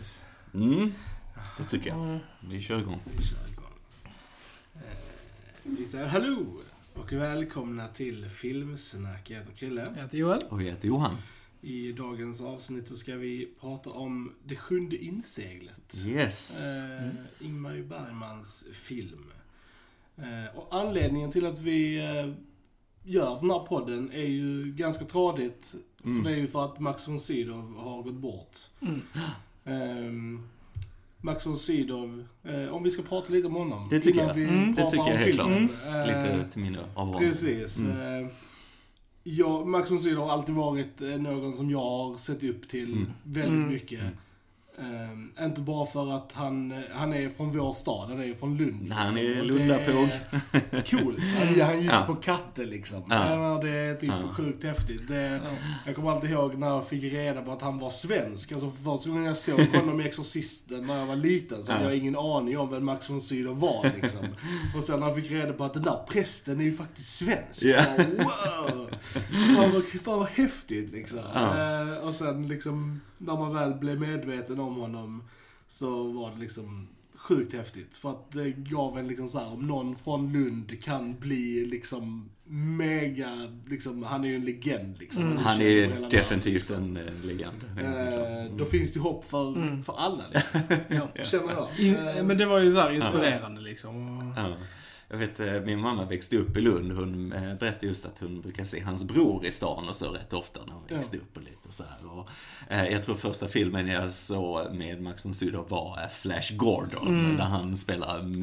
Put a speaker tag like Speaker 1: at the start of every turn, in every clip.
Speaker 1: boys?
Speaker 2: Mm, det tycker jag. Vi kör igång.
Speaker 1: Vi kör igång. Eh, Vi säger hallå och välkomna till Filmsnack. Jag heter Krille.
Speaker 3: Jag heter Joel.
Speaker 2: Och jag heter Johan.
Speaker 1: I dagens avsnitt så ska vi prata om Det sjunde inseglet.
Speaker 2: Yes.
Speaker 1: Eh, Ingmar Bergmans film. Eh, och anledningen till att vi eh, gör den här podden är ju ganska tradigt.
Speaker 2: Mm.
Speaker 1: För det är ju för att Max von Sydow har gått bort.
Speaker 3: Mm.
Speaker 1: Ehm, Max von Sydow, eh, om vi ska prata lite om honom.
Speaker 2: Det tycker jag.
Speaker 1: Vi
Speaker 3: Mm.
Speaker 2: Det tycker jag
Speaker 1: om
Speaker 2: helt klart.
Speaker 1: Eh,
Speaker 2: Lite till minne av honom.
Speaker 1: Precis.
Speaker 2: Mm.
Speaker 1: Eh, ja, Max von Sydow har alltid varit eh, någon som jag har sett upp till
Speaker 2: Mm.
Speaker 1: väldigt
Speaker 3: Mm.
Speaker 1: mycket. Eh, inte bara för att han, han är från vår stad, han är från Lund.
Speaker 2: Han är
Speaker 1: det
Speaker 2: Lundapåg.
Speaker 1: Coolt. Han, han gick
Speaker 2: Ja.
Speaker 1: på katter liksom.
Speaker 2: Ja.
Speaker 1: Det är typ
Speaker 2: Ja.
Speaker 1: sjukt häftigt. Det,
Speaker 3: Ja.
Speaker 1: jag kommer alltid ihåg när jag fick reda på att han var svensk. Alltså för första gången jag såg honom i Exorcisten när jag var liten så hade
Speaker 2: Ja.
Speaker 1: jag ingen aning om vem Max von Sydow var liksom. Och sen när jag fick reda på att den där prästen är ju faktiskt svensk.
Speaker 2: Ja.
Speaker 1: Jag bara, wow! Fan vad, fan vad häftigt liksom.
Speaker 2: Ja.
Speaker 1: Eh, och sen liksom, när man väl blev medveten om honom så var det liksom sjukt häftigt. För att det gav en liksom så här, om någon från Lund kan bli liksom mega, liksom, han är ju en legend liksom.
Speaker 3: Mm.
Speaker 2: Han är
Speaker 1: världen,
Speaker 2: definitivt
Speaker 1: liksom.
Speaker 2: en eh, legend.
Speaker 1: Eh, då finns det hopp för,
Speaker 3: Mm.
Speaker 1: för alla liksom,
Speaker 3: Ja.
Speaker 1: känner jag. Eh,
Speaker 3: men det var ju så här inspirerande liksom. Och,
Speaker 2: Ja. Jag vet, eh, min mamma växte upp i Lund. Hon eh, berättade just att hon brukar se hans bror i stan och så rätt ofta när hon
Speaker 1: Ja.
Speaker 2: växte upp och lite så här. Och, eh, jag tror första filmen jag såg med Max von Sydow var eh, Flash Gordon.
Speaker 3: Mm.
Speaker 2: Där han spelar min...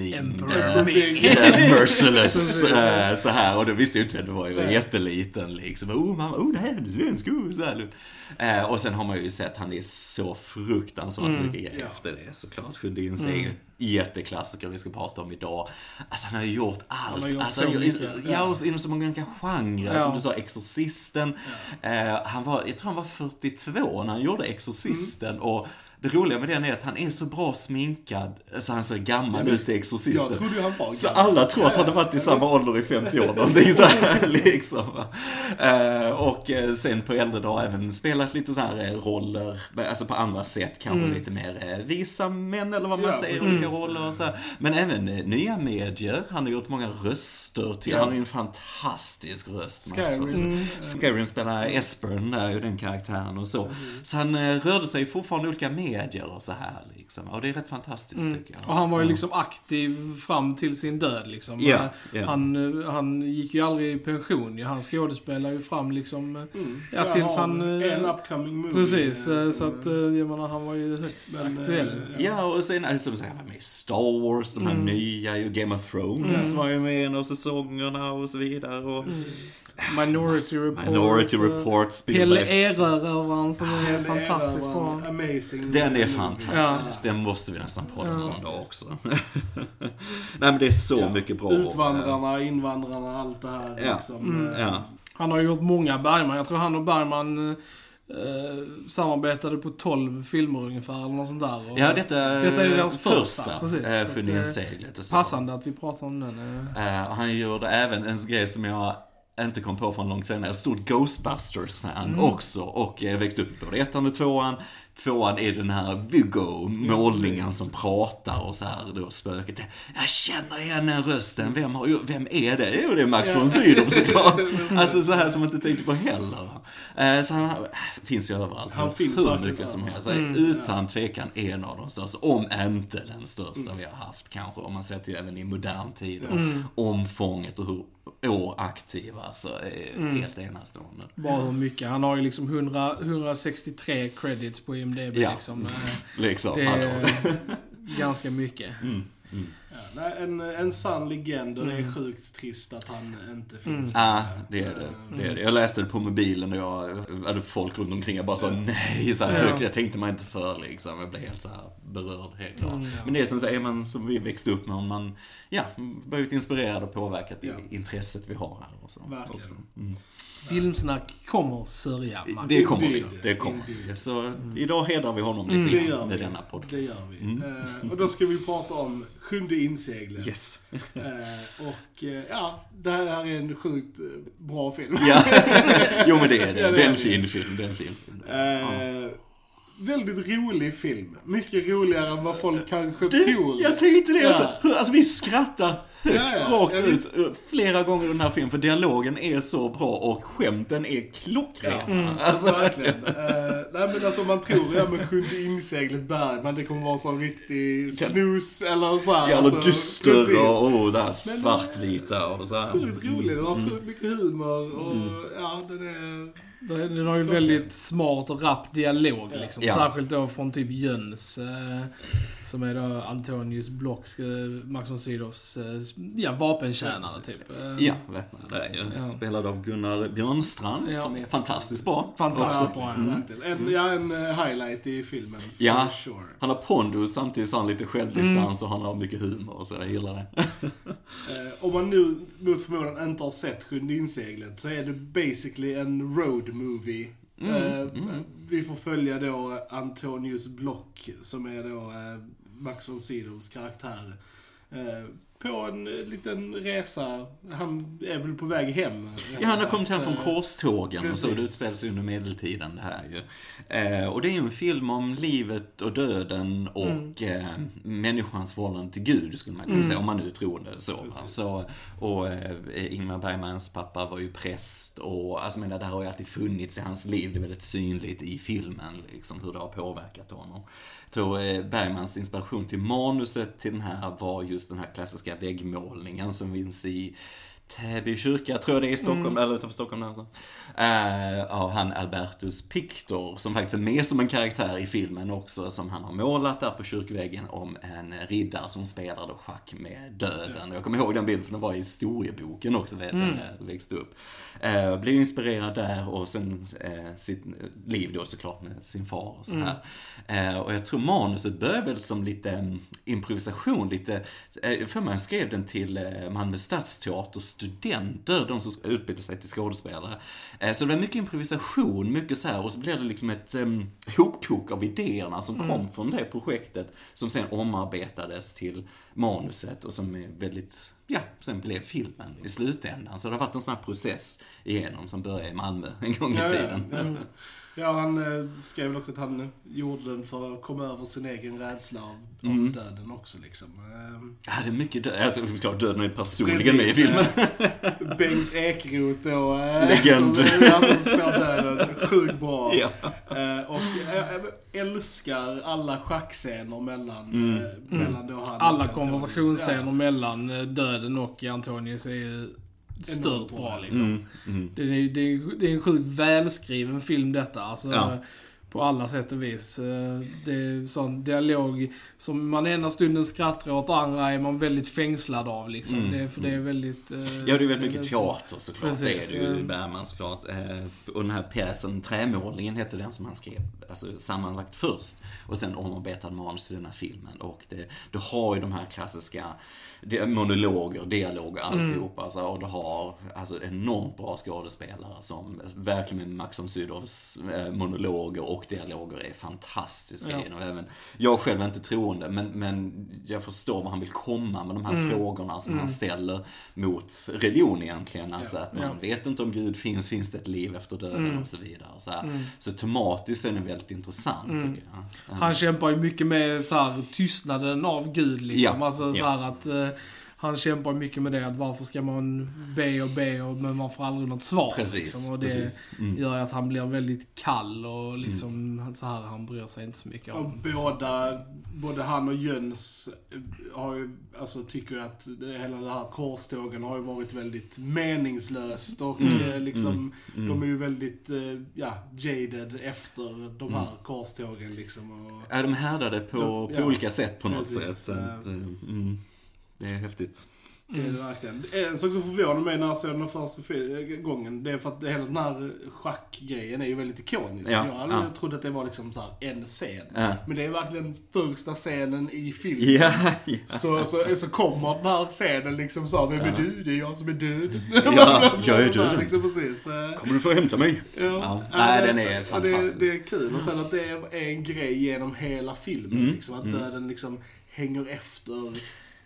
Speaker 3: Ming.
Speaker 2: Merciless, eh, så här. Och då visste jag inte vem det var, jag var
Speaker 1: Nej.
Speaker 2: jätteliten liksom. Oh mamma, oh det här är en svensk, oh, så här. Eh, Och sen har man ju sett, han är så fruktansvärt
Speaker 3: Mm.
Speaker 2: mycket grejer
Speaker 1: Ja.
Speaker 2: efter det såklart. Sjunde inseglet, jätteklassiker vi ska prata om idag. Alltså han har ju gjort allt.
Speaker 3: har gjort
Speaker 2: alltså,
Speaker 3: så
Speaker 2: han
Speaker 3: mycket.
Speaker 2: Ja, och inom så många olika genrer.
Speaker 3: Ja.
Speaker 2: Som du sa, Exorcisten. Eh, han var, jag tror han var 42 när han gjorde Exorcisten.
Speaker 1: Mm.
Speaker 2: Och det roliga med den är att han är så bra sminkad, så han ser gammal
Speaker 1: Ja,
Speaker 2: ut i Exorcisten.
Speaker 1: Jag trodde ju han var
Speaker 2: Så alla tror att han har varit i samma ålder i 50 år någonting så här, liksom. Eh, och eh, sen på äldre dag även spelat lite så här eh, roller, alltså på andra sätt kanske
Speaker 3: Mm.
Speaker 2: lite mer visa män eller vad man
Speaker 1: Ja,
Speaker 2: säger, olika roller och så här. Men även nya medier, han har gjort många röster till,
Speaker 1: Ja.
Speaker 2: han har ju en fantastisk röst.
Speaker 1: Skyrim.
Speaker 3: Mm.
Speaker 2: Skyrim spelar Espern där, ju den karaktären och så. Så han rörde sig fortfarande i olika medier och så här liksom. Och det är rätt fantastiskt
Speaker 3: Mm.
Speaker 2: tycker jag.
Speaker 3: Och han var ju
Speaker 2: Ja.
Speaker 3: liksom aktiv fram till sin död liksom.
Speaker 2: Ja,
Speaker 3: Eh,
Speaker 2: ja.
Speaker 3: Han, han gick ju aldrig i pension. Han skådespelade ju fram liksom.
Speaker 1: Mm.
Speaker 3: Ja, tills
Speaker 1: har
Speaker 3: han, eh,
Speaker 1: En upcoming movie.
Speaker 3: Precis,
Speaker 1: eh,
Speaker 3: eh,
Speaker 1: som,
Speaker 3: så att eh, jag menar han var ju högst
Speaker 1: Men,
Speaker 3: aktuell.
Speaker 1: eh,
Speaker 2: Ja, och sen som sagt, han var med i Star Wars, de här
Speaker 3: Mm.
Speaker 2: nya, ju Game of Thrones
Speaker 3: Mm.
Speaker 2: var ju med i en av säsongerna och så vidare. Och
Speaker 3: Mm. Minority Report.
Speaker 2: Minority
Speaker 3: eh,
Speaker 2: Report,
Speaker 3: Pelle. Erövraren som är
Speaker 1: Den
Speaker 3: fantastiskt bra.
Speaker 1: Amazing.
Speaker 2: Den är fantastisk, den måste vi nästan podda
Speaker 3: Ja.
Speaker 2: någon dag också. Nej men det är så
Speaker 1: Ja.
Speaker 2: mycket bra.
Speaker 1: Utvandrarna, invandrarna, allt det här
Speaker 2: Ja.
Speaker 1: liksom.
Speaker 3: Mm.
Speaker 1: eh,
Speaker 2: Ja.
Speaker 3: Han har gjort många Bergman. Jag tror han och Bergman eh, samarbetade på 12 filmer ungefär, eller något sånt där. Och
Speaker 2: Ja, detta,
Speaker 3: Detta är deras första,
Speaker 2: första.
Speaker 3: precis.
Speaker 2: eh,
Speaker 3: Så att,
Speaker 2: Sjunde
Speaker 3: eh,
Speaker 2: inseglet och så.
Speaker 3: Passande att vi pratar om den. eh.
Speaker 2: Eh, han gjorde även en grej som jag inte kom på från långt senare. Stort Ghostbusters-fan
Speaker 3: Mm.
Speaker 2: också. Och jag växte upp både ettan och tvåan. Tvåan är den här Viggo, målningen som pratar och så här då spöket. Jag känner igen den rösten. Vem, har, vem är det? Jo, det är Max von Sydow såklart. alltså så här som man inte tänkte på heller. Eh, så han finns ju överallt.
Speaker 1: Han finns
Speaker 2: hur mycket som helst.
Speaker 3: Mm.
Speaker 2: Utan tvekan en av de största. Om inte den största vi har haft kanske. Om man sätter ju även i modern tid. och
Speaker 3: Mm.
Speaker 2: Omfånget och hur år aktiva alltså, är
Speaker 3: Mm.
Speaker 2: helt enastående.
Speaker 3: Bara hur mycket. Han har ju liksom 100, 163 credits på IMDB
Speaker 2: Ja.
Speaker 3: liksom. Eh,
Speaker 2: Liksom,
Speaker 3: Det är ganska mycket.
Speaker 2: Mm, mm.
Speaker 1: Ja, en, en sann legend och det är
Speaker 3: Mm.
Speaker 1: sjukt trist att han inte finns
Speaker 3: Mm.
Speaker 2: Ja,
Speaker 1: längre.
Speaker 2: det är det. Det är det. Jag läste det på mobilen och jag hade folk runt omkring. Jag bara sa nej, så här,
Speaker 3: Ja.
Speaker 2: Jag tänkte mig inte för liksom. Jag blev helt så här berörd, helt klart.
Speaker 3: Mm, ja.
Speaker 2: Men det är som säger man, som vi växte upp med, om man, ja, blivit inspirerad och påverkat
Speaker 1: Ja.
Speaker 2: i intresset vi har här och så.
Speaker 1: Verkligen.
Speaker 2: Också. Mm.
Speaker 3: Filmsnack kommer sörja, Max.
Speaker 2: Det kommer vi. Det kommer. Så idag hedrar vi honom
Speaker 3: Mm.
Speaker 2: lite
Speaker 1: Det
Speaker 2: grann
Speaker 1: gör
Speaker 2: med
Speaker 1: vi.
Speaker 2: denna podcast.
Speaker 1: Det gör vi.
Speaker 2: Mm.
Speaker 1: Eh, och då ska vi prata om Sjunde inseglet.
Speaker 2: Yes.
Speaker 1: Eh, och eh, ja, det här är en sjukt bra film.
Speaker 2: Ja, jo men det är det.
Speaker 1: Ja, det
Speaker 2: är en fin film. Det är en fin film. Ja.
Speaker 1: Väldigt rolig film. Mycket roligare än vad folk kanske tror.
Speaker 2: Jag tänkte det.
Speaker 1: Ja.
Speaker 2: Alltså, alltså vi skrattar högt
Speaker 1: Ja, ja,
Speaker 2: rakt
Speaker 1: ja,
Speaker 2: ut
Speaker 1: visst.
Speaker 2: flera gånger i den här filmen. För dialogen är så bra och skämten är klockrena. Alltså,
Speaker 1: Verkligen. Uh, nej men alltså man tror ja men sjunde inseglet Bergman, det kommer vara sån riktig snus eller så här.
Speaker 2: Jävla
Speaker 1: alltså,
Speaker 2: dyster
Speaker 1: precis.
Speaker 2: och oh, så här svartvita och så här.
Speaker 1: Sjukt rolig, den har
Speaker 2: Mm.
Speaker 1: sjukt mycket humor och ja den är...
Speaker 3: Den har ju väldigt smart och rapp dialog liksom.
Speaker 2: Ja.
Speaker 3: Särskilt då från typ Jöns. Eh, som är då Antonius Blocks, eh, Max von Sydows, eh, ja, vapentjänare
Speaker 1: Ja,
Speaker 3: typ. Eh,
Speaker 2: Ja, det är ju
Speaker 3: Ja.
Speaker 2: spelad av Gunnar Björnstrand
Speaker 3: Ja.
Speaker 2: som är fantastiskt bra.
Speaker 3: Fantastiskt bra,
Speaker 1: verkligen. En, ja, en eh, highlight i filmen. For
Speaker 2: Ja.
Speaker 1: sure.
Speaker 2: Han har pondus samtidigt har han lite självdistans och han har mycket humor och så. Jag gillar det.
Speaker 1: Eh, om man nu mot förmodan inte har sett Sjunde inseglet så är det basically en road movie.
Speaker 2: Mm,
Speaker 1: Eh,
Speaker 2: mm.
Speaker 1: Vi får följa då Antonius Block som är då eh, Max von Sydows karaktär. Eh, på en eh, liten resa. Han är väl på väg hem.
Speaker 2: Ja, han har kommit hem från
Speaker 1: Eh,
Speaker 2: korstågen och så. Det
Speaker 1: precis.
Speaker 2: utspelar sig under medeltiden det här ju. Eh, och det är ju en film om livet och döden och eh, människans förhållande till Gud, skulle man kunna säga, om man nu tror det så.
Speaker 1: Precis.
Speaker 2: Alltså, och eh, Ingmar Bergmans pappa var ju präst och, alltså menar, det här har ju alltid funnits i hans liv. Det är väldigt synligt i filmen, liksom hur det har påverkat honom. Jag tror eh, Bergmans inspiration till manuset till den här var just den här klassiska väggmålningen som finns i Täby kyrka, tror jag det är i Stockholm, eller utanför Stockholm alltså. Eh, av han Albertus Pictor, som faktiskt är med som en karaktär i filmen också, som han har målat där på kyrkväggen om en riddare som spelar då schack med döden. Jag kommer ihåg den bilden för den var i historieboken också, vet jag, när jag växte upp. Eh, blev inspirerad där och sen eh, sitt liv då såklart med sin far och så här. Eh, och jag tror manuset börjar väl som lite mm, improvisation, lite, eh, för man skrev den till eh, Malmö Stadsteater studenter, de som ska utbilda sig till skådespelare. Eh, så det var mycket improvisation, mycket så här, och så blev det liksom ett um, hopkok av idéerna som kom från det projektet, som sen omarbetades till manuset och som är väldigt, ja, sen blev filmen i slutändan. Så det har varit en sån här process igenom som började i Malmö en gång i
Speaker 1: Ja, ja,
Speaker 2: tiden.
Speaker 1: ja. Ja, han eh, skrev väl också att han gjorde den för att komma över sin egen rädsla av,
Speaker 2: Mm.
Speaker 1: döden också liksom. Ehm,
Speaker 2: Ja, det är mycket död. Alltså, klart döden är personligen med i
Speaker 1: Precis,
Speaker 2: filmen.
Speaker 1: eh, Bengt Ekeroth då. eh,
Speaker 2: Legend.
Speaker 1: Som, han som spelar döden. Sjukt bra.
Speaker 2: Ja.
Speaker 1: Och jag älskar alla schackscener mellan,
Speaker 2: Mm.
Speaker 1: mellan då han och
Speaker 3: Alla konversationsscener
Speaker 1: Ja.
Speaker 3: mellan döden och Antonius är ju stört bra liksom.
Speaker 2: Mm, mm.
Speaker 3: Det, är, det, är, det är en sjukt välskriven film detta. Alltså,
Speaker 2: Ja.
Speaker 3: På alla sätt och vis. Eh, Det är sån dialog som man ena stunden skrattar åt och andra är man väldigt fängslad av liksom.
Speaker 2: Mm,
Speaker 3: Det, är- för det är väldigt... eh,
Speaker 2: Ja, det är väldigt mycket teater såklart.
Speaker 3: Precis,
Speaker 2: det är det ju
Speaker 3: ja.
Speaker 2: i Bergman såklart. Eh, Och den här pjäsen, Trämålningen, hette den som han skrev alltså, sammanlagt först. Och sen omarbetad manus i den här filmen. Och det, du har ju de här klassiska monologer, dialoger, alltihopa. Alltså, och du har alltså, enormt bra skådespelare som verkligen med Max von Sydows eh, monologer och dialoger är fantastiska.
Speaker 3: Ja.
Speaker 2: Och även, jag själv är inte troende, men, men jag förstår vad han vill komma med de här frågorna som han ställer mot religion egentligen. Alltså att man
Speaker 3: Ja.
Speaker 2: vet inte om Gud finns, finns det ett liv efter döden och så vidare. Så, här. så tematiskt är den väldigt intressant tycker jag. Ja.
Speaker 3: Han kämpar ju mycket med så här, tystnaden av Gud liksom.
Speaker 2: Ja,
Speaker 3: Alltså så
Speaker 2: ja.
Speaker 3: här att eh, han kämpar mycket med det att varför ska man be och be och, men man får aldrig något svar.
Speaker 2: Precis,
Speaker 3: liksom. Och det
Speaker 2: precis. Mm.
Speaker 3: gör ju att han blir väldigt kall och liksom så här, han bryr sig inte så mycket
Speaker 1: Och
Speaker 3: om.
Speaker 1: båda, både han och Jöns eh, har ju, alltså tycker att det, hela det här korstågen har ju varit väldigt meningslöst och eh, liksom, de är ju väldigt, eh, ja, jaded efter de här korstågen liksom. Och,
Speaker 2: Är de härdade på,
Speaker 1: De-
Speaker 2: på
Speaker 1: ja,
Speaker 2: olika sätt på något
Speaker 1: precis,
Speaker 2: sätt. Så
Speaker 1: ja.
Speaker 2: att, mm, det är häftigt.
Speaker 1: Det är det verkligen. En sak som förvånar mig när jag såg den första gången, det är för att hela den här schackgrejen är ju väldigt ikonisk.
Speaker 2: Ja,
Speaker 1: jag aldrig
Speaker 2: ja.
Speaker 1: trodde att det var liksom så en scen.
Speaker 2: Ja.
Speaker 1: Men det är verkligen första scenen i filmen.
Speaker 2: Ja, ja.
Speaker 1: Så, så, så kommer den här scenen liksom så här, vem är du? Det är jag som är död.
Speaker 2: Ja, jag är döden.
Speaker 1: Liksom precis. eh,
Speaker 2: Kommer du få hämta mig?
Speaker 1: Ja.
Speaker 2: Nej, den är fantastisk.
Speaker 1: Det, det är kul. Och sen att det är en grej genom hela filmen.
Speaker 2: Mm.
Speaker 1: Liksom, att
Speaker 2: Mm.
Speaker 1: döden liksom hänger efter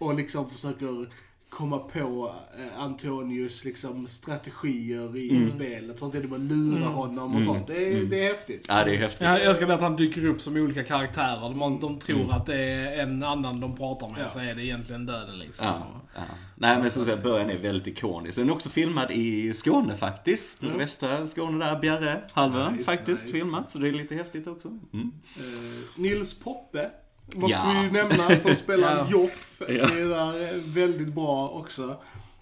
Speaker 1: och liksom försöker komma på eh, Antonius liksom strategier i
Speaker 2: Mm.
Speaker 1: spelet. Sånt där, det bara lura
Speaker 3: Mm.
Speaker 1: honom och
Speaker 2: Mm.
Speaker 1: sånt. Det är,
Speaker 2: Mm.
Speaker 1: det är häftigt.
Speaker 2: Ja, det är häftigt.
Speaker 3: Jag älskar det att han dyker upp som olika karaktärer. De, de tror
Speaker 2: Mm.
Speaker 3: att det är en annan de pratar med,
Speaker 1: Ja.
Speaker 3: så är det egentligen döden liksom.
Speaker 2: Ja, ja. Nej men som sagt, början är väldigt ikonisk. Den är också filmad i Skåne faktiskt.
Speaker 1: Mm.
Speaker 2: Västra Skåne där, Bjärre, halvön
Speaker 1: Nice,
Speaker 2: faktiskt
Speaker 1: nice.
Speaker 2: filmat. Så det är lite häftigt också. Mm.
Speaker 1: Eh, Nils Poppe måste
Speaker 2: Ja.
Speaker 1: vi ju nämna, som spelar
Speaker 3: Ja.
Speaker 1: Joff.
Speaker 2: Ja.
Speaker 1: Är där väldigt bra också.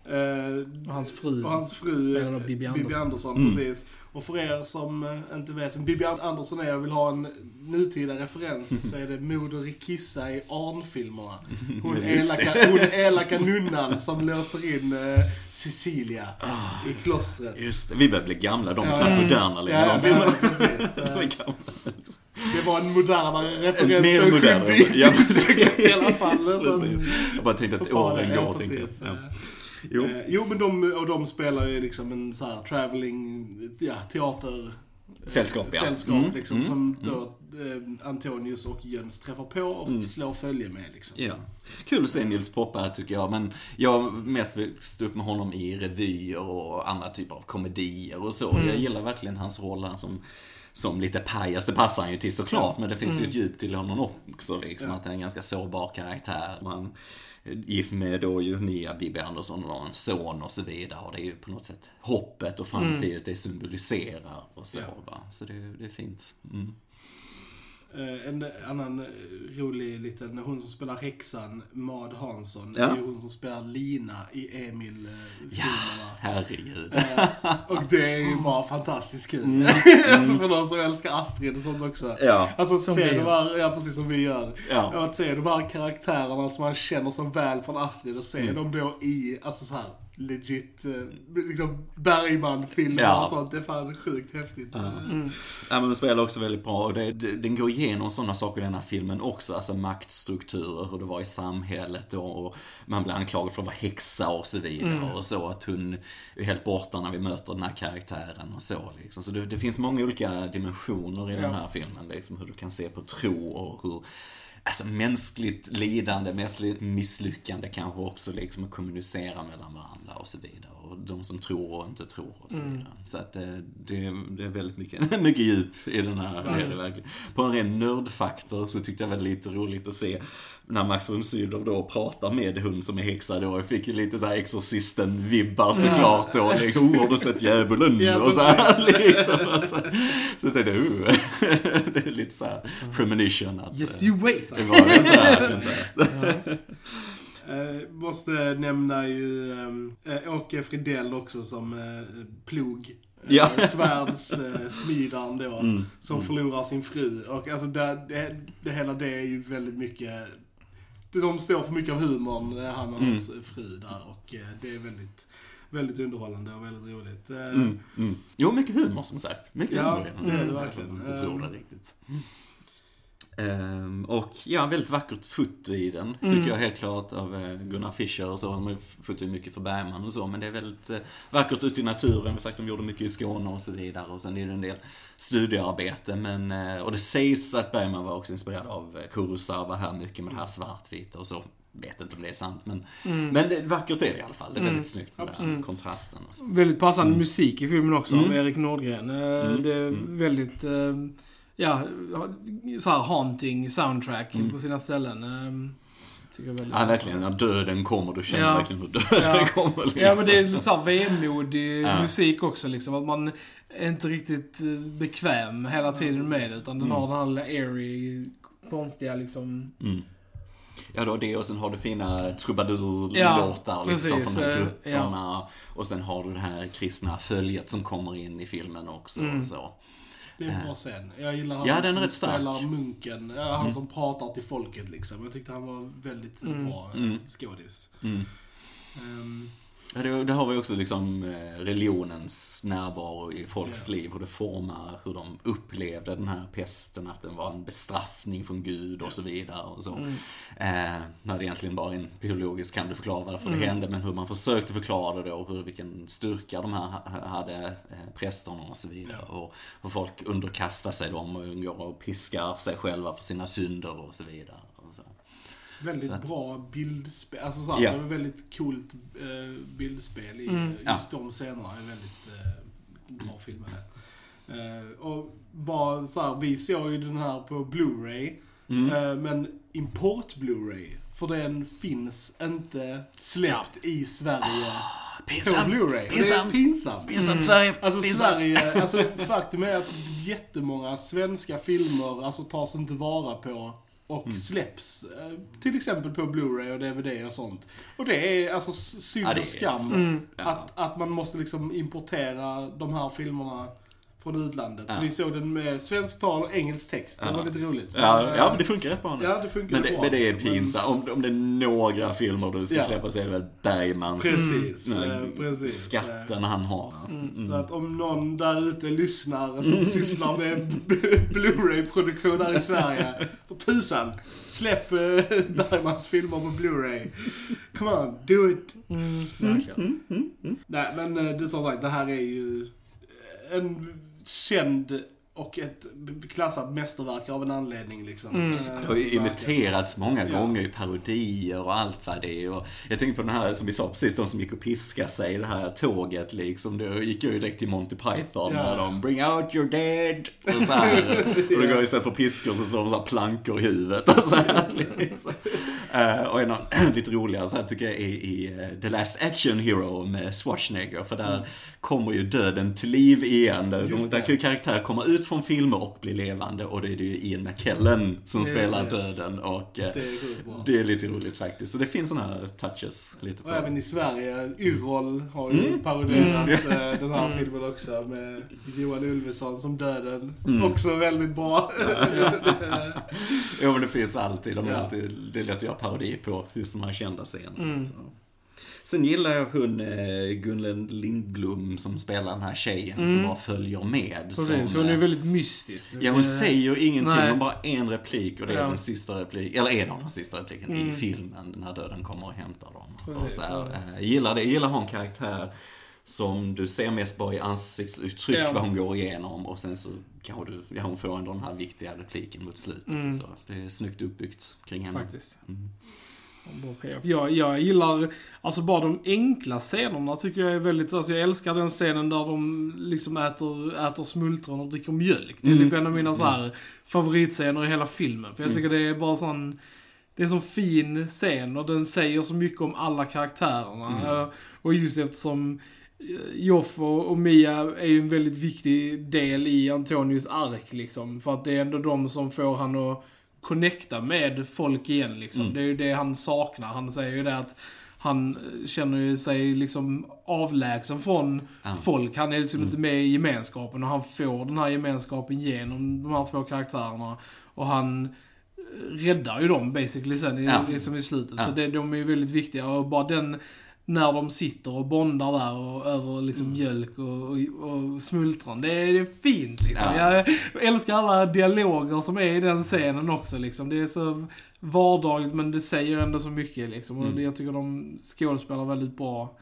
Speaker 1: Eh,
Speaker 3: Och hans fru.
Speaker 1: och hans fru
Speaker 3: spelar då
Speaker 1: eh,
Speaker 3: Bibi
Speaker 1: Bibi
Speaker 3: Andersson.
Speaker 1: Andersson.
Speaker 2: Mm.
Speaker 1: precis. Och för er som eh, inte vet vem Bibi Andersson är och vill ha en nutida referens så är det Moder i Kissa i Arn-filmerna. Hon, elaka, hon elaka nunnan som löser in eh, Cecilia
Speaker 2: Ah.
Speaker 1: i klostret.
Speaker 2: Just det, vi börjar bli gamla. De är
Speaker 1: Ja.
Speaker 2: knappt moderna längre.
Speaker 1: Ja,
Speaker 2: de
Speaker 1: ja,
Speaker 2: filmerna.
Speaker 1: precis.
Speaker 2: De är gamla.
Speaker 1: Det var en modernare
Speaker 2: En
Speaker 1: referens
Speaker 2: mer
Speaker 1: än
Speaker 2: modern. Ja, precis.
Speaker 1: i alla fall. Så att-
Speaker 2: Precis. Jag bara tänkte att åren går.
Speaker 1: precis.
Speaker 2: Ja.
Speaker 1: Eh,
Speaker 2: Jo.
Speaker 1: eh, jo, men de, och de spelar ju liksom en så här traveling, ja, teater...
Speaker 2: Sällskap, ja.
Speaker 1: Sällskap,
Speaker 2: Mm,
Speaker 1: liksom,
Speaker 2: mm,
Speaker 1: som då eh, Antonius och Jöns träffar på och
Speaker 2: Mm.
Speaker 1: slår följe med liksom.
Speaker 2: Ja. Kul att se Nils Poppe här tycker jag, men jag har mest växt upp med honom i revyer och andra typer av komedier och så.
Speaker 3: Mm.
Speaker 2: Jag gillar verkligen hans roll här som som lite pajas, det passar han ju till såklart, men det finns ju ett djup till honom också liksom,
Speaker 1: Ja.
Speaker 2: att han är en ganska sårbar karaktär. Man gift med då ju Mia Bibi Andersson och en son och så vidare och det är ju på något sätt hoppet och framtiden det symboliserar och så
Speaker 1: Ja.
Speaker 2: va. Så det, det är fint. Mm.
Speaker 1: Eh, en annan eh, rolig liten, hon som spelar häxan, Mad Hansson,
Speaker 2: Ja.
Speaker 1: är ju hon som spelar Lina i Emil-filmerna.
Speaker 2: Herregud.
Speaker 1: Eh, och det är ju bara fantastiskt kul.
Speaker 2: Mm.
Speaker 1: alltså för någon som älskar Astrid och sånt också.
Speaker 2: Ja.
Speaker 1: Alltså att
Speaker 3: Som
Speaker 1: se de här, ja precis som vi gör.
Speaker 2: Ja.
Speaker 1: Och att se de här karaktärerna som man känner så väl från Astrid och se
Speaker 2: Mm.
Speaker 1: dem då i, alltså så här legit, eh, liksom Bergman-filmer
Speaker 2: Ja.
Speaker 1: och sånt. Det är fan sjukt häftigt.
Speaker 2: Ja.
Speaker 3: Mm.
Speaker 2: Ja, men den spelar också väldigt bra och det, det, den går igenom sådana saker i den här filmen också. Alltså maktstrukturer, hur det var i samhället då, och man blir anklagad för att vara häxa och så vidare.
Speaker 3: Mm.
Speaker 2: Och så att hon är helt borta när vi möter den här karaktären och så liksom. Så det, det finns många olika dimensioner i den
Speaker 3: Ja.
Speaker 2: här filmen. Liksom hur du kan se på tro och hur Alltså mänskligt lidande, mänskligt misslyckande kanske också liksom att kommunicera mellan varandra och så vidare. Och de som tror och inte tror och så
Speaker 3: Mm.
Speaker 2: vidare. Så att eh, det, det är väldigt mycket, mycket djup i den här.
Speaker 3: Verkligen.
Speaker 2: På en ren nördfaktor så tyckte jag det var lite roligt att se när Max von Sydow då pratar med hon som är häxa då. Fick ju lite så här Exorcisten-vibbar såklart då. Liksom, oh, har du sett djävulen?
Speaker 1: Ja,
Speaker 2: och så här, liksom. Och så, så tänkte jag, oh. det är lite så här premonition att
Speaker 3: Yes
Speaker 2: eh,
Speaker 3: you wait!
Speaker 2: det var det inte. här, inte.
Speaker 1: Eh, måste nämna ju eh, Åke Fridell också som eh, plog.
Speaker 2: Ja.
Speaker 1: Svärdssmidaren då.
Speaker 2: Mm.
Speaker 1: Som förlorar sin fru. Och alltså det, det, det hela det är ju väldigt mycket de står för mycket av humorn, eh, han och
Speaker 2: Mm.
Speaker 1: hans fru där. Och eh, det är väldigt, väldigt underhållande och väldigt roligt. Eh,
Speaker 2: Mm, mm. Jo, mycket humor som sagt. Mycket
Speaker 1: Ja,
Speaker 2: humor den
Speaker 1: det är det verkligen.
Speaker 2: inte tror det riktigt. Ehm, och ja, väldigt vackert foto i den.
Speaker 3: Mm.
Speaker 2: Tycker jag helt klart av eh, Gunnar Fischer och så. De har ju fotat mycket för Bergman och så. Men det är väldigt eh, vackert ute i naturen. Vi sagt, de gjorde mycket i Skåne och så vidare. Och sen är det en del studiearbete. Men, eh, och det sägs att Bergman var också inspirerad av Kurosawa här mycket med det här svartvita och så. Vet inte om det är sant men,
Speaker 3: Mm.
Speaker 2: men det, vackert är det i alla fall. Det är
Speaker 3: Mm.
Speaker 2: väldigt snyggt med den
Speaker 3: Absolut.
Speaker 2: kontrasten och så.
Speaker 3: Väldigt passande
Speaker 2: Mm.
Speaker 3: musik i filmen också av
Speaker 2: Mm.
Speaker 3: Erik Nordgren.
Speaker 2: Mm.
Speaker 3: Det är
Speaker 2: Mm.
Speaker 3: väldigt, eh, ja, så här haunting soundtrack
Speaker 2: Mm.
Speaker 3: på sina ställen. Eh, Tycker jag väldigt
Speaker 2: Ja, verkligen. När döden kommer, du känner
Speaker 3: Ja.
Speaker 2: verkligen hur döden
Speaker 3: Ja.
Speaker 2: kommer. Liksom.
Speaker 3: Ja men det är lite såhär vemodig
Speaker 2: Ja.
Speaker 3: musik också liksom. Att man är inte riktigt eh, bekväm hela tiden med det. Utan den
Speaker 2: Mm.
Speaker 3: har den här lilla airy, konstiga liksom.
Speaker 2: Mm. Ja, då det och sen har du fina trubadur-låtar
Speaker 3: Ja,
Speaker 2: liksom
Speaker 3: precis,
Speaker 2: från de här
Speaker 3: eh,
Speaker 2: grupperna. Och sen har du det här kristna följet som kommer in i filmen också.
Speaker 3: Mm.
Speaker 2: Och så.
Speaker 1: Det är en bra scen. Jag gillar han
Speaker 2: Ja, den
Speaker 1: som
Speaker 2: rätt stark.
Speaker 1: spelar munken. Han
Speaker 2: Mm.
Speaker 1: som pratar till folket liksom. Jag tyckte han var väldigt
Speaker 3: Mm.
Speaker 1: bra eh,
Speaker 2: Mm.
Speaker 1: skådis.
Speaker 2: Mm. Ja, det, det har vi också liksom eh, religionens närvaro i folks
Speaker 1: Ja.
Speaker 2: liv. Hur det formar hur de upplevde den här pesten. Att den var en bestraffning från Gud och så vidare. Och så.
Speaker 3: Mm.
Speaker 2: Eh, när det egentligen bara är en biologisk kan du förklara varför
Speaker 3: Mm.
Speaker 2: det hände, men hur man försökte förklara det då, hur, vilken styrka de här ha- hade, eh, prästerna och så vidare.
Speaker 1: Ja.
Speaker 2: Och hur folk underkastar sig dem och går och piskar sig själva för sina synder och så vidare.
Speaker 1: Väldigt
Speaker 2: Så
Speaker 1: bra bildspel. Alltså såhär,
Speaker 2: Ja.
Speaker 1: det var väldigt coolt eh, bildspel i
Speaker 3: Mm.
Speaker 1: just de scenerna. är väldigt eh, bra filmade. Eh, och bara såhär, vi såg ju den här på Blu-ray.
Speaker 2: Mm.
Speaker 1: Eh, men import Blu-ray. För den finns inte släppt i Sverige på
Speaker 2: Pinsamt.
Speaker 1: Blu-ray. Det är
Speaker 2: Pinsamt.
Speaker 1: pinsamt.
Speaker 2: Pinsamt Sverige.
Speaker 1: Alltså
Speaker 2: Pinsamt.
Speaker 1: Sverige, alltså faktum är att jättemånga svenska filmer alltså tas inte vara på och
Speaker 2: Mm.
Speaker 1: släpps eh, till exempel på Blu-ray och DVD och sånt. Och det är alltså synd och skam
Speaker 3: Mm.
Speaker 1: att, att man måste liksom importera de här filmerna från utlandet. Så
Speaker 2: Ja.
Speaker 1: vi såg den med svensk tal och engelsk text. Det
Speaker 2: Ja.
Speaker 1: var lite roligt.
Speaker 2: Ja,
Speaker 1: Men,
Speaker 2: ja,
Speaker 1: eh,
Speaker 2: men det funkar rätt bra nu.
Speaker 1: ja, det funkar
Speaker 2: Men det,
Speaker 1: bra.
Speaker 2: men det är
Speaker 1: liksom. Men-
Speaker 2: pinsamt. Om, om det är några filmer du ska
Speaker 1: Ja.
Speaker 2: släppa så är det väl Bergmans
Speaker 1: Precis,
Speaker 2: mm,
Speaker 1: eh, precis.
Speaker 2: skatten han har.
Speaker 1: Så att om någon där ute lyssnar som sysslar med Blu-ray-produktion här i Sverige. För tusan, släpp eh, Bergmans filmer på Blu-ray. Come on, do it.
Speaker 3: Mm, verkligen.
Speaker 1: Nej men eh, det är som sagt, det här är ju en känd och ett klassat mästerverk av en anledning liksom.
Speaker 3: Mm.
Speaker 1: Eh,
Speaker 2: Det har ju imiterats många
Speaker 1: Ja.
Speaker 2: gånger i parodier och allt vad det är. Och jag tänkte på den här som vi sa precis, de som gick och piskade sig, det här tåget liksom. Då gick jag ju direkt till Monty Python
Speaker 1: Ja.
Speaker 2: när de bring out your dead. Och så här. Och då går istället för piskor så slår de så här plankor i huvudet. Och, så här, liksom. Eh, och en av, lite roligare så här tycker jag är i eh, The Last Action Hero med Schwarzenegger. För där kommer ju döden till liv igen. Där,
Speaker 1: Mm.
Speaker 2: Kan ju karaktärer komma ut från filmer och bli levande. Och det är det ju Ian McKellen som
Speaker 1: Yes,
Speaker 2: spelar
Speaker 1: yes.
Speaker 2: döden. Och eh,
Speaker 1: Det är
Speaker 2: det är lite roligt faktiskt. Så det finns sådana här touches lite på
Speaker 1: Och även i Sverige, Yrrol har ju parodierat
Speaker 2: Mm.
Speaker 1: eh, den här filmen också med Johan Ulveson som döden.
Speaker 2: Mm.
Speaker 1: Också väldigt bra.
Speaker 2: Jo men det finns alltid, de är
Speaker 1: Ja.
Speaker 2: alltid, det är lätt att göra parodi på just de här kända scenerna. Sen gillar jag hon eh, Gunlen Lindblom som spelar den här tjejen som
Speaker 3: Mm.
Speaker 2: bara följer med.
Speaker 3: Precis,
Speaker 2: som,
Speaker 3: hon är
Speaker 2: eh,
Speaker 3: väldigt mystisk.
Speaker 2: Ja, hon säger ingenting,
Speaker 3: nej.
Speaker 2: hon bara en replik och det är
Speaker 3: Ja.
Speaker 2: den sista replik, eller en av de sista repliken i
Speaker 3: Mm.
Speaker 2: filmen när döden kommer och hämtar dem.
Speaker 3: Precis,
Speaker 2: och så här, eh, gillar det, gillar en karaktär som du ser mest bara i ansiktsuttryck
Speaker 3: Ja.
Speaker 2: vad hon går igenom och sen så kanske du, ja, hon får ändå den här viktiga repliken mot slutet.
Speaker 3: Mm.
Speaker 2: Så. Det är snyggt uppbyggt kring henne.
Speaker 3: Faktiskt.
Speaker 2: Mm.
Speaker 3: Jag, jag gillar, alltså bara de enkla scenerna tycker jag är väldigt, alltså jag älskar den scenen där de liksom äter, äter smultron och dricker mjölk. Det är
Speaker 2: Mm.
Speaker 3: typ en av mina så här favoritscener i hela filmen. För jag tycker det är bara sån, det är en sån fin scen och den säger så mycket om alla karaktärerna.
Speaker 2: Mm.
Speaker 3: Och just eftersom eh, Joff och, och Mia är ju en väldigt viktig del i Antonius ark liksom. För att det är ändå de som får han att connecta med folk igen liksom.
Speaker 2: Mm.
Speaker 3: Det är ju det han saknar. Han säger ju det att han känner ju sig liksom avlägsen från
Speaker 2: Ja.
Speaker 3: folk. Han är liksom
Speaker 2: Mm.
Speaker 3: inte med i gemenskapen och han får den här gemenskapen genom de här två karaktärerna. Och han eh, räddar ju dem basically sen i, liksom i slutet. Så det, de är ju väldigt viktiga och bara den när de sitter och bondar där och över liksom
Speaker 2: Mm.
Speaker 3: mjölk och, och, och smultron. Det är, det är fint liksom.
Speaker 2: Ja.
Speaker 3: Jag älskar alla dialoger som är i den scenen också liksom. Det är så vardagligt men det säger ändå så mycket liksom. Och
Speaker 2: Mm.
Speaker 3: jag tycker de skådespelar väldigt bra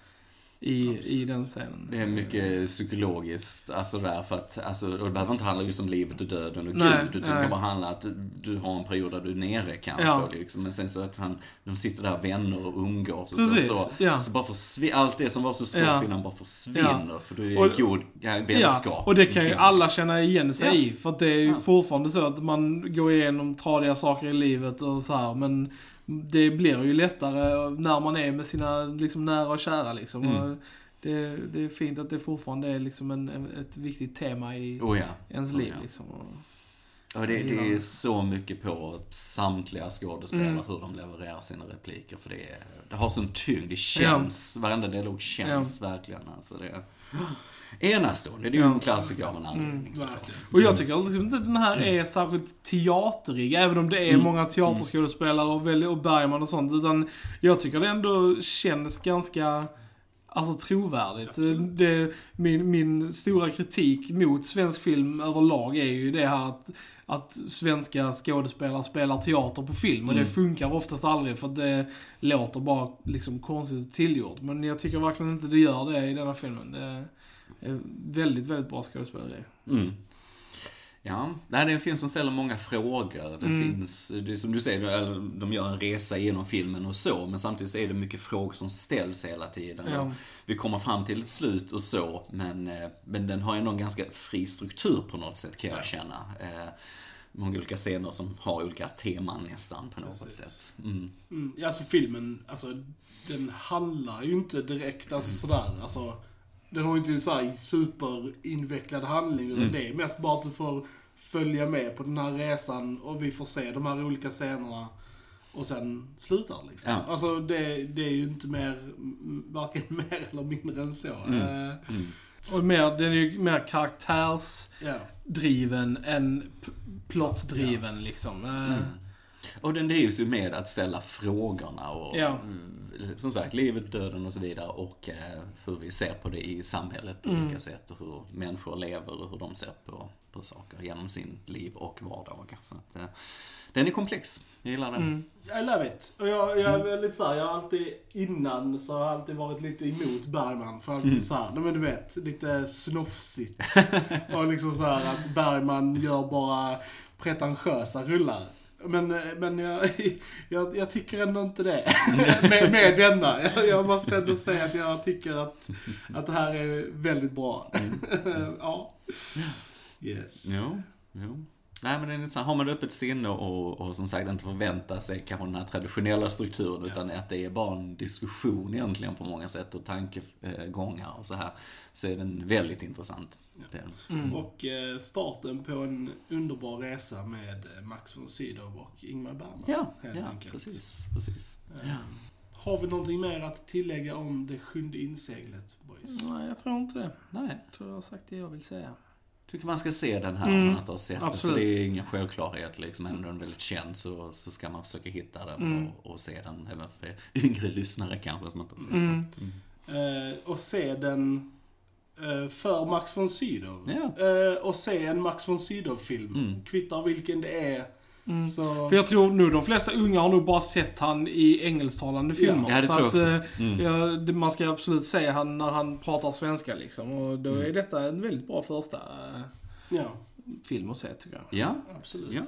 Speaker 3: i,
Speaker 1: Absolut.
Speaker 3: i den scenen.
Speaker 2: Det är mycket psykologiskt, alltså där för att, alltså, och det behöver inte handla just om livet och döden och
Speaker 3: Nej,
Speaker 2: Gud, utan det
Speaker 3: nej.
Speaker 2: kan bara handla att du har en period där du är nere kanske,
Speaker 3: Ja.
Speaker 2: liksom, men sen så att han, de sitter där vänner och umgås och
Speaker 3: Precis,
Speaker 2: så, så,
Speaker 3: ja.
Speaker 2: så bara försvinner, allt det som var så stort
Speaker 3: Ja.
Speaker 2: innan bara försvinner, för du är
Speaker 3: Och-
Speaker 2: god ja, vänskap.
Speaker 3: Ja, och det kan ju alla känna igen sig
Speaker 2: Ja.
Speaker 3: i. För att det är ju
Speaker 2: Ja.
Speaker 3: fortfarande så att man går igenom tradiga saker i livet och så här. Men det blir ju lättare när man är med sina liksom, nära och kära liksom.
Speaker 2: Mm.
Speaker 3: Och det, det är fint att det fortfarande är liksom en, ett viktigt tema i
Speaker 2: Oh ja.
Speaker 3: ens
Speaker 2: Oh
Speaker 3: liv.
Speaker 2: ja.
Speaker 3: Liksom. Och,
Speaker 2: det, det är så mycket på samtliga skådespelare,
Speaker 3: Mm.
Speaker 2: hur de levererar sina repliker. För det, är, det har sån tyngd, det känns, varenda dialog känns verkligen. Alltså det enastående. Det är ju en klassiker av en
Speaker 3: Mm,
Speaker 2: anledning. såklart.
Speaker 1: verkligen.
Speaker 3: och jag tycker liksom inte den här är särskilt teaterig, även om det är
Speaker 2: Mm.
Speaker 3: många teaterskådespelare och, och Bergman och sånt. Utan jag tycker det ändå känns ganska Alltså trovärdigt.
Speaker 1: Absolut.
Speaker 3: Det, min, min stora kritik mot svensk film överlag är ju det här att, att svenska skådespelare spelar teater på film. Och
Speaker 2: Mm.
Speaker 3: det funkar oftast aldrig för att det låter bara liksom konstigt och tillgjort. Men jag tycker verkligen inte det gör det i denna filmen. Det väldigt, väldigt bra skådespeleri.
Speaker 2: Mm. Ja, det är en film som ställer många frågor. Det
Speaker 3: Mm.
Speaker 2: finns, det är som du säger, de gör en resa genom filmen och så, men samtidigt så är det mycket frågor som ställs hela tiden.
Speaker 3: Ja.
Speaker 2: Vi kommer fram till ett slut och så, men, eh, men den har ändå en ganska fri struktur på något sätt kan jag
Speaker 1: Ja.
Speaker 2: känna. Eh, Många olika scener som har olika teman nästan på något
Speaker 1: Precis.
Speaker 2: sätt. Mm.
Speaker 1: Mm, alltså filmen, alltså den handlar ju inte direkt alltså sådär, alltså den har ju inte så här superinvecklad handling, utan
Speaker 2: Mm.
Speaker 1: det är mest bara att du får följa med på den här resan och vi får se de här olika scenerna och sen slutar liksom.
Speaker 2: Ja.
Speaker 1: Alltså det, det är ju inte mer, varken mer eller mindre än så.
Speaker 2: Mm.
Speaker 1: Eh,
Speaker 2: Mm.
Speaker 3: Och mer, den är ju mer karaktärsdriven
Speaker 1: ja.
Speaker 3: än p- plottdriven liksom. Eh,
Speaker 2: Mm. Och den drivs ju med att ställa frågorna och
Speaker 3: Ja.
Speaker 2: Mm, som sagt, livet, döden och så vidare och eh, hur vi ser på det i samhället på
Speaker 3: Mm.
Speaker 2: olika sätt och hur människor lever och hur de ser på, på saker genom sin liv och vardag. Så att, eh, den är komplex, jag gillar den.
Speaker 3: Mm.
Speaker 1: I love it. Och jag, jag är lite såhär, jag har alltid innan så har jag alltid varit lite emot Bergman. För alltid såhär, nej men du vet, lite snofsigt. och liksom såhär att Bergman gör bara pretentiösa rullar. Men, men jag, jag, jag tycker ändå inte det. med, med denna. Jag, måste ändå säga att jag tycker att, att det här är väldigt bra. ja. Yes.
Speaker 2: Jo, jo. Nej men det är här, har man öppet sinne och, och som sagt inte förväntar sig kanske den här traditionella strukturen utan att det är bara en diskussion egentligen på många sätt och tankegångar och så här. Så är den väldigt intressant. Är den.
Speaker 3: Mm.
Speaker 1: Och eh, starten på en underbar resa med eh, Max von Sydow och Ingmar Bergman.
Speaker 2: Ja,
Speaker 1: helt
Speaker 2: ja
Speaker 1: enkelt.
Speaker 2: precis. precis.
Speaker 1: Eh, Har vi någonting mer att tillägga om det sjunde inseglet, boys?
Speaker 3: Nej, jag tror inte det.
Speaker 2: Nej,
Speaker 3: Jag tror jag har sagt det jag vill säga.
Speaker 2: Tycker man ska se den här
Speaker 3: Mm,
Speaker 2: om man inte har sett den.
Speaker 3: absolut.
Speaker 2: För det är ingen självklarhet liksom. Även om den är väldigt känd så, så ska man försöka hitta den
Speaker 3: Mm.
Speaker 2: och, och se den. Även för yngre lyssnare kanske som inte har sett
Speaker 3: Mm.
Speaker 2: den.
Speaker 1: Eh, och se den eh, för Max von Sydow.
Speaker 2: Ja.
Speaker 1: Eh, och se en Max von Sydow-film.
Speaker 2: Mm.
Speaker 1: Kvittar vilken det är.
Speaker 3: Mm.
Speaker 1: Så...
Speaker 3: För jag tror nu de flesta unga har nog bara sett han i engelsktalande filmer.
Speaker 2: Ja, det
Speaker 3: så
Speaker 2: tror jag också.
Speaker 3: eh,
Speaker 2: Mm.
Speaker 3: ja, man ska absolut se han när han pratar svenska liksom. Och då är
Speaker 2: Mm.
Speaker 3: detta en väldigt bra första eh,
Speaker 1: Ja,
Speaker 3: film att se tycker jag.
Speaker 2: Ja,
Speaker 1: absolut.
Speaker 2: Ja.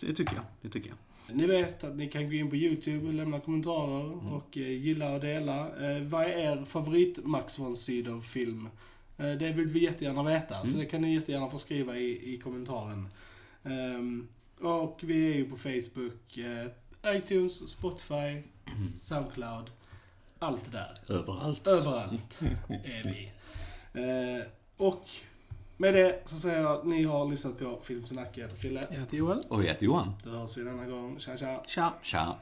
Speaker 2: det tycker jag. Det tycker jag.
Speaker 1: Ni vet att ni kan gå in på YouTube och lämna kommentarer
Speaker 2: Mm.
Speaker 1: och eh, gilla och dela. Vad är er favorit Max von Sydow-film? Det vill vi jättegärna veta, så
Speaker 2: Mm.
Speaker 1: det kan ni jättegärna få skriva i, i kommentaren. Ehm, och vi är ju på Facebook, eh, iTunes, Spotify. Soundcloud. Allt det där.
Speaker 2: Överallt.
Speaker 1: Överallt är vi. Eh, och med det så säger jag att ni har lyssnat på Filmsnack. Jag heter Chrille.
Speaker 3: Jag heter Joel.
Speaker 2: Och jag heter Johan.
Speaker 1: Då hörs vi denna gång. Tja tja.
Speaker 3: Tja.
Speaker 2: Tja.